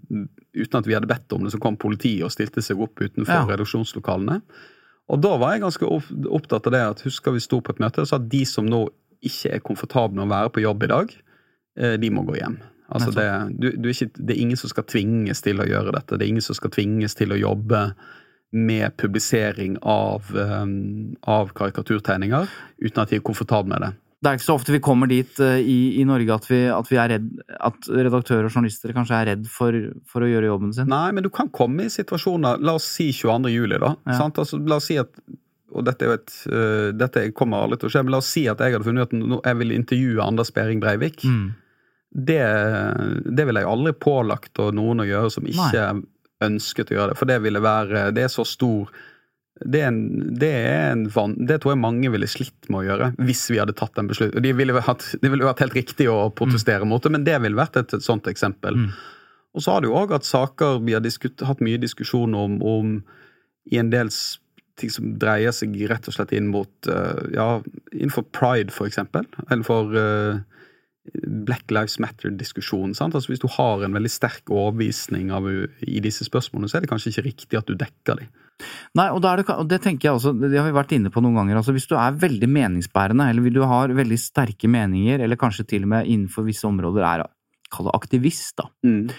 uten at vi hadde bedt om det, så kom politiet og stilte seg opp utenfor Ja. redaksjonslokalene. Og da var jeg ganske opptatt av det at husker vi sto på et møte og sa at de som nå ikke er komfortable med å være på jobb i dag, eh, de må gå hjem. Altså det, du, du er ikke, det er ingen som skal tvinges til å gjøre dette. Det er ingen som skal tvinges til å jobbe med publisering av, um, av karikaturtegninger uten at de er komfortable med det. Det er ikke så ofte vi kommer dit eh, i, i Norge at vi, at vi redd At redaktører og journalister kanskje er redd for, for å gjøre jobben sin. Nei, men du kan komme i situasjoner La oss si 22. juli, da. Ja. Sant? Altså, la oss si at og dette, et, uh, dette kommer aldri til å skje, men la oss si at jeg hadde funnet ut at jeg vil intervjue Anders Behring Breivik. Mm. Det, det ville jeg aldri pålagt noen å gjøre som ikke ønsket å gjøre det. For det ville være Det er så stor det, er en, det, er en van, det tror jeg mange ville slitt med å gjøre, hvis vi hadde tatt en beslutning. De ville vært, det ville vært helt riktig å protestere mot det, men det ville vært et, et sånt eksempel. Mm. Og så har det jo òg hatt saker vi har diskut, hatt mye diskusjon om, om i en del ting som dreier seg rett og slett inn mot eh, Ja, innenfor pride, for eksempel. Eller for eh, Black Lives Matter-diskusjonen. Altså Hvis du har en veldig sterk overbevisning av, i disse spørsmålene, så er det kanskje ikke riktig at du dekker dem. Nei, og, da er det, og det tenker jeg også, det har vi vært inne på noen ganger. altså Hvis du er veldig meningsbærende, eller hvis du har veldig sterke meninger, eller kanskje til og med innenfor visse områder er kall det aktivist, da. Eh,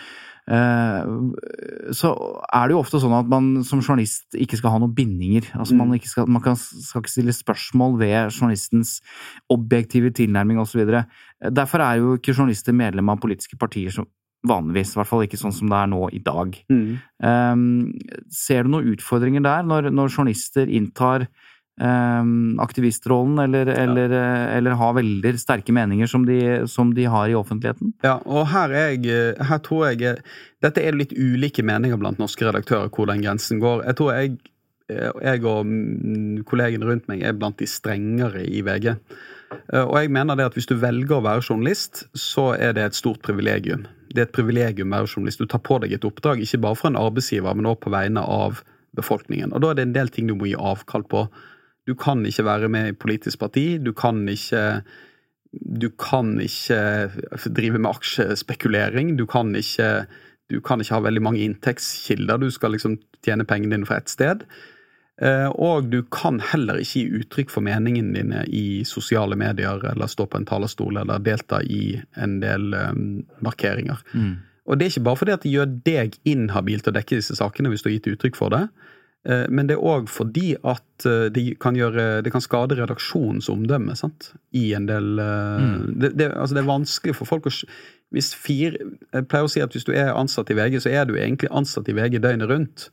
så er det jo ofte sånn at man som journalist ikke skal ha noen bindinger. Altså man, ikke skal, man kan, skal ikke stille spørsmål ved journalistens objektive tilnærming osv. Derfor er jo ikke journalister medlem av politiske partier som vanligvis, i hvert fall ikke sånn som det er nå i dag. Eh, ser du noen utfordringer der, når, når journalister inntar eh, aktivistrollen, eller, eller, eh, eller har veldig sterke meninger som de, som de har i offentligheten? Ja, og her, er jeg, eh, her tror jeg eh, Dette er litt ulike meninger blant norske redaktører hvor den grensen går. Jeg tror jeg, jeg og mm, kollegene rundt meg er blant de strengere i VG. Og jeg mener det at hvis du velger å være journalist, så er det et stort privilegium. Det er et privilegium å være journalist. Du tar på deg et oppdrag, ikke bare for en arbeidsgiver, men også på vegne av befolkningen. Og da er det en del ting du må gi avkall på. Du kan ikke være med i politisk parti. Du kan ikke du kan ikke drive med aksjespekulering. Du kan ikke, du kan ikke ha veldig mange inntektskilder. Du skal liksom tjene pengene dine fra ett sted. Eh, Og du kan heller ikke gi uttrykk for meningene dine i sosiale medier eller stå på en talerstol eller delta i en del markeringer. markeringer. Og det er ikke bare fordi at det gjør deg inhabil til å dekke disse sakene hvis du har gitt uttrykk for det, eh, men det er òg fordi at eh, det kan, gjøre, det kan skade redaksjonens omdømme. sant? I en del mm. det, det, altså det er vanskelig for folk å hvis fire, Jeg pleier å si at hvis du er ansatt i VG, så er du egentlig ansatt i VG døgnet rundt.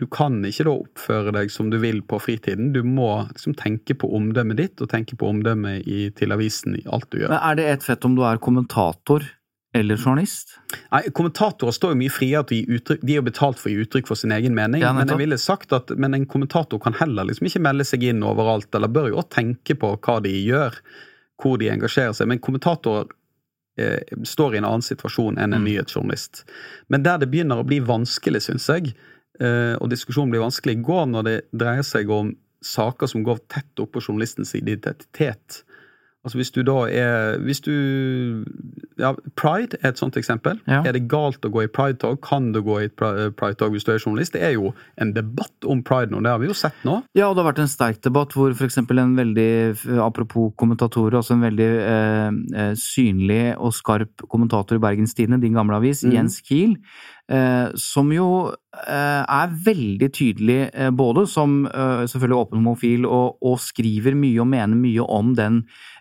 Du kan ikke da oppføre deg som du vil på fritiden. Du må liksom tenke på omdømmet ditt, og tenke på omdømmet i, til avisen i alt du gjør. Men er det et fett om du er kommentator eller journalist? Nei, Kommentatorer står jo mye friere til å gi uttrykk De er jo betalt for å gi uttrykk for sin egen mening, Ja, men jeg ville sagt at men en kommentator kan heller liksom ikke melde seg inn overalt, eller bør jo også tenke på hva de gjør, hvor de engasjerer seg. Men kommentatorer eh, står i en annen situasjon enn en Mm. nyhetsjournalist. Men der det begynner å bli vanskelig, syns jeg, eh, og diskusjonen blir vanskelig, går når det dreier seg om saker som går tett opp på journalistens identitet. Altså Hvis du da er hvis du, ja, Pride er et sånt eksempel. Ja. Er det galt å gå i pridetog? Kan du gå i pri- pridetog hvis du er journalist? Det er jo en debatt om pride nå, det har vi jo sett nå. Ja, og det har vært en sterk debatt hvor f.eks. en veldig, apropos kommentatorer, altså en veldig eh, eh, synlig og skarp kommentator i Bergens Tidende, din gamle avis, mm. Jens Kiel, eh, som jo eh, er veldig tydelig, eh, både som eh, selvfølgelig åpen homofil, og, og, skriver mye og mener mye om den,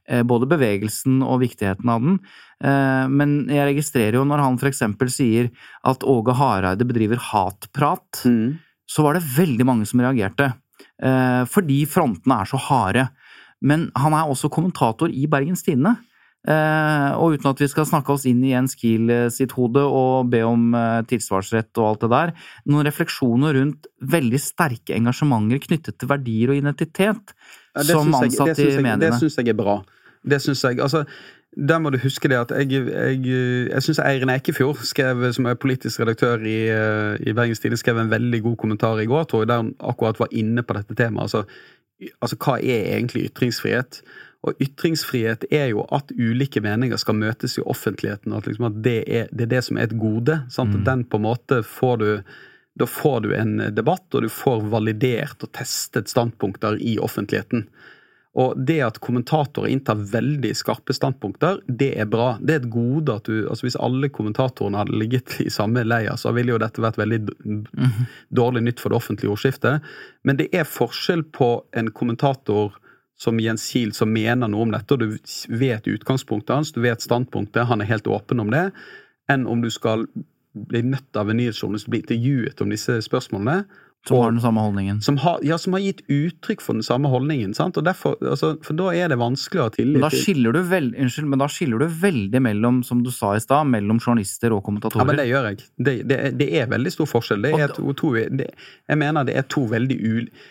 eh, både bevegelsen og viktigheten av den. Eh, men jeg registrerer jo når han eksempel sier at Åge Hareide bedriver hatprat, mm. så var det veldig mange som reagerte. Fordi frontene er så harde. Men han er også kommentator i Bergens Tidende. Eh, og uten at vi skal snakke oss inn i Jens Kiel eh, sitt hode og be om eh, tilsvarsrett og alt det der, noen refleksjoner rundt veldig sterke engasjementer knyttet til verdier og identitet ja, som ansatt i mediene. Det syns jeg er bra. Det syns jeg. Altså, der må du huske det at jeg, jeg, jeg syns Eirin Eikefjord, skrev, som er politisk redaktør i, i Bergens Tidende, skrev en veldig god kommentar i går, tror jeg, der hun akkurat var inne på dette temaet. Altså, altså hva er egentlig ytringsfrihet? Og ytringsfrihet er jo at ulike meninger skal møtes i offentligheten. At, liksom at det, er, det, er, det som er et gode. Sant? Mm. Den på en måte får du Da får du en debatt, og du får validert og testet standpunkter i offentligheten. Og det at kommentatorer inntar veldig skarpe standpunkter, det er bra. Det er et gode at du altså Hvis alle kommentatorene hadde ligget i samme leia, så ville jo dette vært veldig mhm. dårlig nytt for det offentlige ordskiftet. Men det er forskjell på en kommentator som Jens Kiel som mener noe om dette, og du vet utgangspunktet hans, du vet standpunktet, han er helt åpen om det, enn om du skal bli møtt av en nyhetsjournalist, og bli intervjuet om disse spørsmålene. Som og, har den samme holdningen? Som har, ja, som har gitt uttrykk for den samme holdningen. sant? Og derfor, altså, For da er det vanskelig å ha tillit da skiller du veld, Unnskyld, men da skiller du veldig mellom, som du sa i stad, mellom journalister og kommentatorer. Ja, men det gjør jeg. Det, det, det er veldig stor forskjell. Det er to, to, det, jeg mener det er to veldig ulike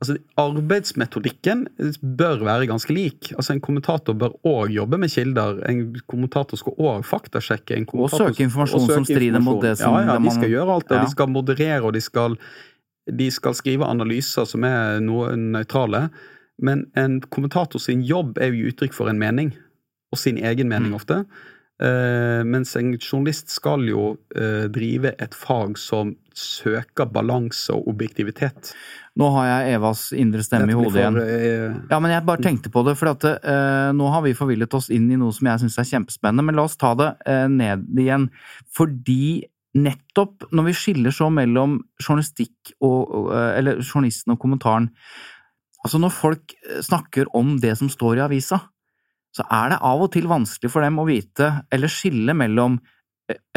Altså, Arbeidsmetodikken bør være ganske lik. Altså, En kommentator bør òg jobbe med kilder. En kommentator skal òg faktasjekke. og søke informasjon og søke som strider mot det som Ja, ja, de skal gjøre alt det. Ja. De skal moderere, og de skal, de skal skrive analyser som er noe nøytrale. Men en kommentator sin jobb er jo uttrykk for en mening, og sin egen mening mm. ofte. Uh, mens en journalist skal jo uh, drive et fag som søker balanse og objektivitet. Nå har jeg Evas indre stemme i hodet igjen. Eh, ja, men jeg bare tenkte på det, for at uh, nå har vi forvillet oss inn i noe som jeg syns er kjempespennende, men la oss ta det uh, ned igjen. Fordi nettopp når vi skiller så mellom journalistikk og uh, Eller journalisten og kommentaren Altså, når folk snakker om det som står i avisa, så er det av og til vanskelig for dem å vite, eller skille mellom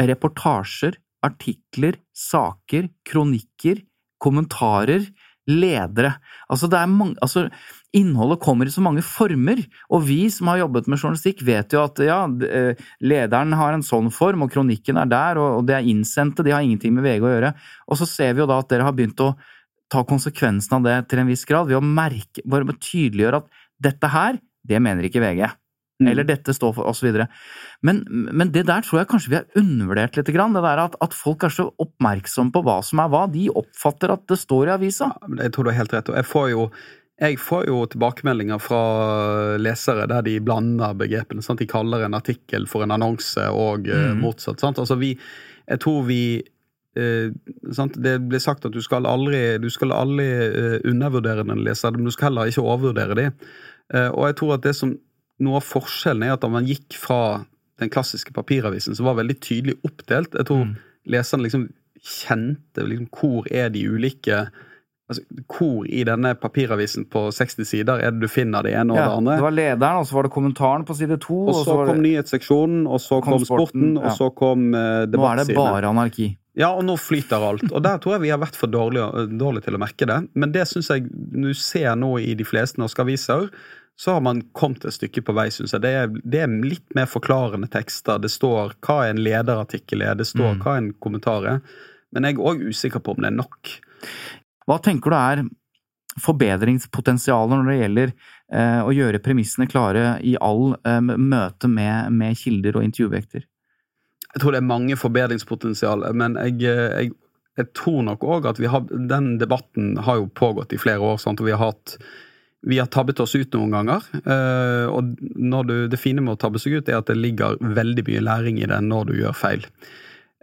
reportasjer, artikler, saker, kronikker, kommentarer, ledere. Altså, det er mange, altså, innholdet kommer i så mange former, og vi som har jobbet med journalistikk, vet jo at ja, eh, lederen har en sånn form, og kronikken er der, og det er innsendte, de har ingenting med VG å gjøre. Og så ser vi jo da at dere har begynt å ta konsekvensen av det til en viss grad, ved å merke, bare tydeliggjøre at dette her, det mener ikke VG. Mm. Eller dette står for, osv. Men, men det der tror jeg kanskje vi har undervurdert litt. Det der at, at folk er så oppmerksomme på hva som er hva. De oppfatter at det står i avisa. Ja, jeg tror du har helt rett. Og jeg får jo jeg får jo tilbakemeldinger fra lesere der de blander begrepene. Sant? De kaller en artikkel for en annonse, og eh, mm. motsatt. Sant? Altså vi, jeg tror vi eh, Det blir sagt at du skal aldri, du skal aldri eh, undervurdere den leseren, men du skal heller ikke overvurdere dem. Eh, og jeg tror at det som noe av forskjellen er at da man gikk fra den klassiske papiravisen, som var veldig tydelig oppdelt Jeg tror mm. leserne liksom kjente liksom, hvor er de ulike Altså, hvor i denne papiravisen på 60 sider er det du finner det ene og ja, det andre? Det var lederen, og så var det kommentaren på side to. Og, så, kom det... nyhetsseksjonen, og så kom, kom sporten, ja. og så kom uh. Nå er det bare anarki. Ja, og nå flyter alt. Og der tror jeg vi har vært for dårlige, dårlig til å merke det. Men det syns jeg du ser nå i de fleste norske aviser så har man kommet et stykke på vei, syns jeg. Det er, det er, litt mer forklarende tekster. Det står hva en lederartikkel er, det står mm. hva en kommentar er. Men jeg er òg usikker på om det er nok. Hva tenker du er forbedringspotensialet når det gjelder eh, å gjøre premissene klare i all eh, møte med, med, kilder og intervjuvekter? Jeg tror det er mange forbedringspotensial, men jeg, eh, jeg, jeg tror nok òg at vi har, den debatten har jo pågått i flere år, sant? og vi har hatt vi har tabbet oss ut noen ganger. Eh, og du, det fine med å tabbe seg ut, er at det ligger veldig mye læring i det når du gjør feil.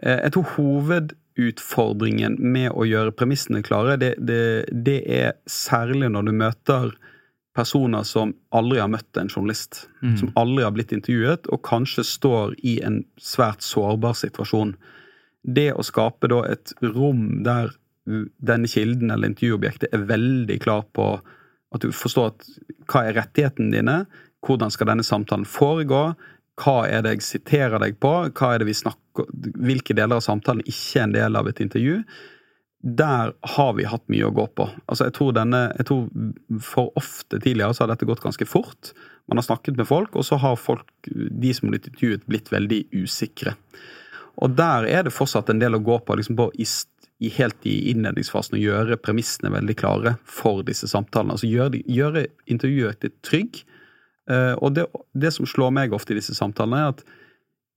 Eh, jeg tror hovedutfordringen med å gjøre premissene klare, det, det, det, er særlig når du møter personer som aldri har møtt en journalist. Mm. Som aldri har blitt intervjuet, og kanskje står i en svært sårbar situasjon. Det å skape da et rom der denne kilden eller intervjuobjektet er veldig klar på at du forstår at hva er rettighetene dine, hvordan skal denne samtalen foregå, hva er det jeg siterer deg på, hva er det vi snakker, hvilke deler av samtalen ikke er en del av et intervju. Der har vi hatt mye å gå på. Altså jeg tror denne, jeg tror For ofte tidligere så har dette gått ganske fort. Man har snakket med folk, og så har folk, de som har blitt intervjuet, blitt veldig usikre. Og der er det fortsatt en del å gå på, liksom på i, i, helt i innledningsfasen, å gjøre premissene veldig klare for disse samtalene. Altså gjøre, gjøre intervjuet til trygg. Uh, og det, det, som slår meg ofte i disse samtalene, er at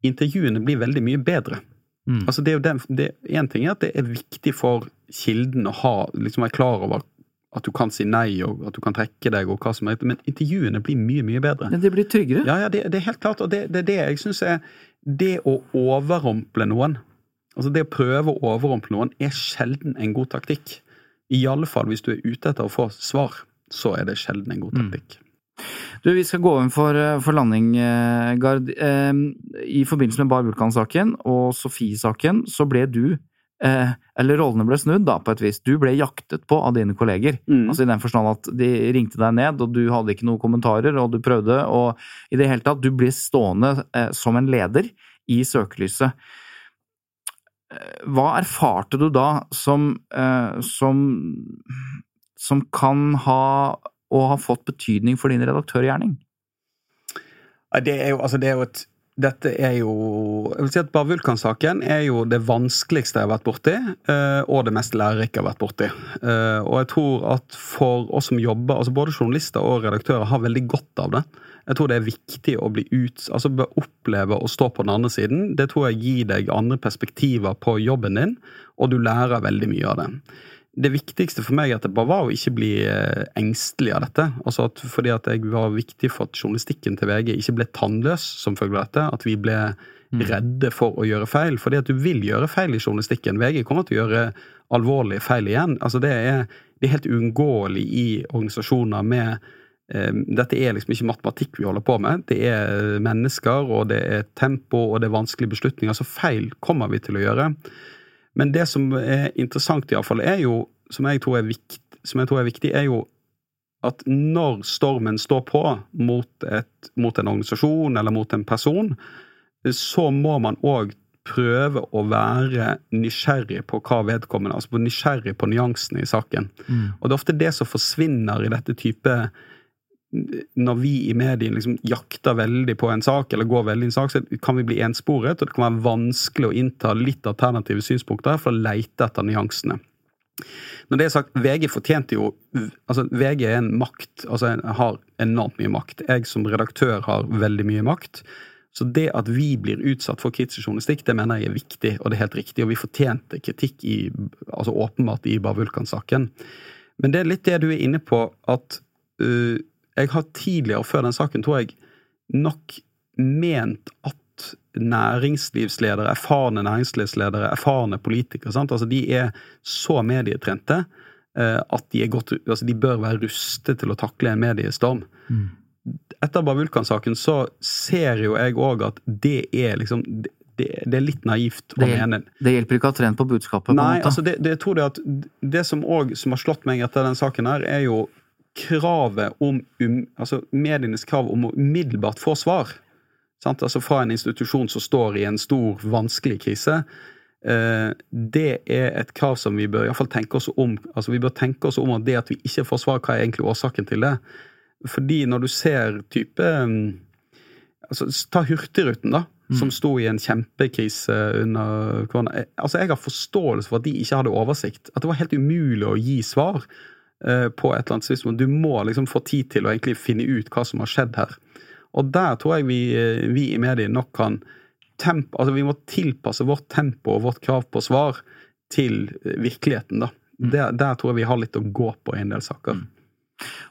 intervjuene blir veldig mye bedre. Mm. Altså det er jo den, det, En ting er at det er viktig for kilden å ha, liksom være klar over at du kan si nei, og at du kan trekke deg, og hva som er men intervjuene blir mye, mye bedre. Men de blir tryggere? Ja, ja det, det, er helt klart. Og det er det, det, jeg syns er Det å overrumple noen, altså det å prøve å overrumple noen, er sjelden en god taktikk. I alle fall hvis du er ute etter å få svar, så er det sjelden en god mm. taktikk. Mm. Du, Vi skal gå inn for, eh, for landing, eh, Gard. Eh, I forbindelse med Bar Vulkan-saken og Sofie-saken så ble du eh, Eller rollene ble snudd, da, på et vis. Du ble jaktet på av dine kolleger. Mm. Altså I den forstand at de ringte deg ned, og du hadde ikke noen kommentarer, og du prøvde, og i det hele tatt Du ble stående eh, som en leder i søkelyset. Hva erfarte du da som, eh, som, som kan ha og har fått betydning for din redaktørgjerning? Det er jo, altså det er jo et dette er jo jeg vil si at Bare Vulkan-saken er jo det vanskeligste jeg har vært borti, eh, og det mest lærerike jeg har vært borti. Eh, og jeg tror at for oss som jobber, altså både journalister og redaktører, har veldig godt av det. Jeg tror det er viktig å bli ut, altså oppleve å stå på den andre siden. Det tror jeg gir deg andre perspektiver på jobben din, og du lærer veldig mye av det det viktigste for meg bare var å ikke bli eh, engstelig av dette. Altså at, fordi at jeg var viktig for at journalistikken til VG ikke ble tannløs som følge av dette. At vi ble mm. redde for å gjøre feil. Fordi at du vil gjøre feil i journalistikken. VG kommer til å gjøre alvorlige feil igjen. Altså det er, det er helt uunngåelig i organisasjoner med eh, dette er liksom ikke matematikk vi holder på med. Det er mennesker, og det er tempo, og det er vanskelige beslutninger. Så feil kommer vi til å gjøre. Men det som er interessant, iallfall, er jo, som jeg, tror er vikt, som jeg tror er viktig, er jo at når stormen står på mot, et, mot en organisasjon eller mot en person, så må man òg prøve å være nysgjerrig på hva vedkommende Altså nysgjerrig på nyansene i saken. Mm. Og det er ofte det som forsvinner i dette type når vi i mediene liksom jakter veldig på en sak, eller går veldig i en sak, så kan vi bli ensporet, og det kan være vanskelig å innta litt alternative synspunkter for å leite etter nyansene. Når det er sagt, VG fortjente jo altså VG er en makt, altså har enormt mye makt. Jeg som redaktør har veldig mye makt. Så det at vi blir utsatt for kritisk journalistikk, det mener jeg er viktig, og det er helt riktig. Og vi fortjente kritikk i, altså åpenbart i Bar Vulkan-saken. Men det er litt det du er inne på, at uh, jeg har tidligere, før den saken, tror jeg, nok ment at næringslivsledere, erfarne næringslivsledere, erfarne politikere, sant? Altså, de er så medietrente eh, at de, godt, altså, de, bør være rustet til å takle en mediestorm. Mm. Etter Bavulkan-saken så ser jo jeg òg at det er liksom det, det, er litt naivt å det, mene. Det hjelper ikke å ha trent på budskapet? på Nei, altså det, det, jeg tror det at det som òg som har slått meg etter den saken her, er jo kravet om um, altså medienes krav om å umiddelbart få svar. Sant? Altså Fra en institusjon som står i en stor, vanskelig krise. Eh, det er et krav som vi bør i fall tenke oss om. Altså Vi bør tenke oss om at det at vi ikke får svar, hva er egentlig årsaken til det? Fordi når du ser type um, altså Ta Hurtigruten, da. Mm. Som sto i en kjempekrise under korona. Altså, Jeg har forståelse for at de ikke hadde oversikt. At det var helt umulig å gi svar. Eh, på et eller annet tidspunkt. Du må liksom få tid til å egentlig finne ut hva som har skjedd her. Og der tror jeg vi, eh, vi i mediene nok kan temp, altså Vi må tilpasse vårt tempo og vårt krav på svar til eh, virkeligheten. da. Mm. Der, der, tror jeg vi har litt å gå på i en del saker. Mm.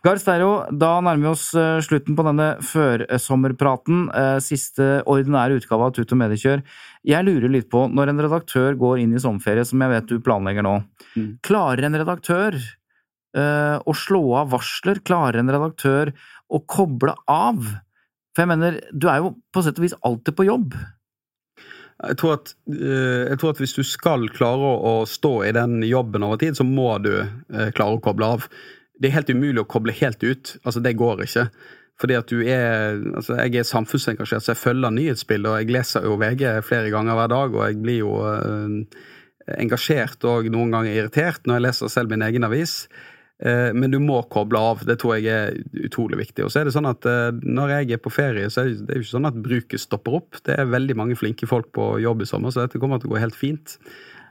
Gard Steiro, da nærmer vi oss slutten på denne førsommerpraten. Siste ordinære utgave av Tut og Mediekjør. Jeg lurer litt på, når en redaktør går inn i sommerferie, som jeg vet du planlegger nå, mm. klarer en redaktør å slå av varsler? Klarer en redaktør å koble av? For jeg mener, du er jo på sett og vis alltid på jobb. Jeg tror, at, eh, jeg tror at hvis du skal klare å, stå i den jobben over tid, så må du eh, klare å koble av. Det er helt umulig å koble helt ut. Altså, det går ikke. Fordi at du er altså Jeg er samfunnsengasjert, så jeg følger nyhetsbildet, og jeg leser jo VG flere ganger hver dag, og jeg blir jo eh, engasjert og noen ganger irritert når jeg leser selv min egen avis. Eh, men du må koble av. Det tror jeg er utrolig viktig. Og så er det sånn at eh, Når jeg er på ferie, så er det jo ikke sånn at bruket stopper opp. Det er veldig mange flinke folk på jobb i sommer, så dette kommer til å gå helt fint.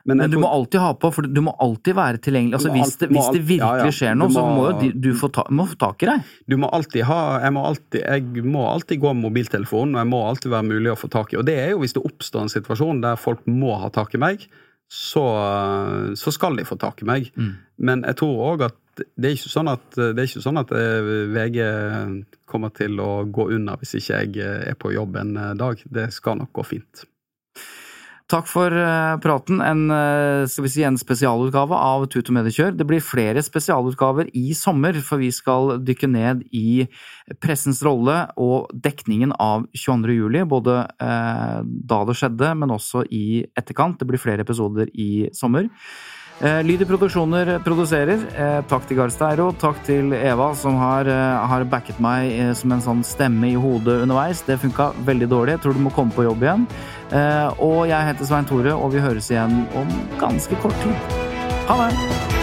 Men, men du må alltid ha på, for du må alltid være tilgjengelig. Altså, hvis, det, hvis, det, virkelig ja, ja. skjer noe, må, så må jo du få, ta, få tak i deg. Du må alltid ha Jeg må alltid, jeg må alltid gå med mobiltelefonen, og jeg må alltid være mulig å få tak i. Og det er jo hvis det oppstår en situasjon der folk må ha tak i meg, så, så skal de få tak i meg. Mm. Men jeg tror òg at det er sånn at, det er ikke sånn at eh, VG kommer til å gå unna hvis ikke jeg eh, er på jobb en eh, dag. Det skal nok gå fint. Takk for praten. En, skal vi si, en spesialutgave av Tut og Mediekjør. Det blir flere spesialutgaver i sommer, for vi skal dykke ned i pressens rolle og dekningen av 22. juli. Både da det skjedde, men også i etterkant. Det blir flere episoder i sommer. Eh, Lyd i produksjoner produserer. Eh, takk til Garsteiro. Takk til Eva, som har, eh, har backet meg som en sånn stemme i hodet underveis. Det funka veldig dårlig. Jeg tror du må komme på jobb igjen. Og jeg heter Svein Tore, og vi høres igjen om ganske kort tid. Ha det!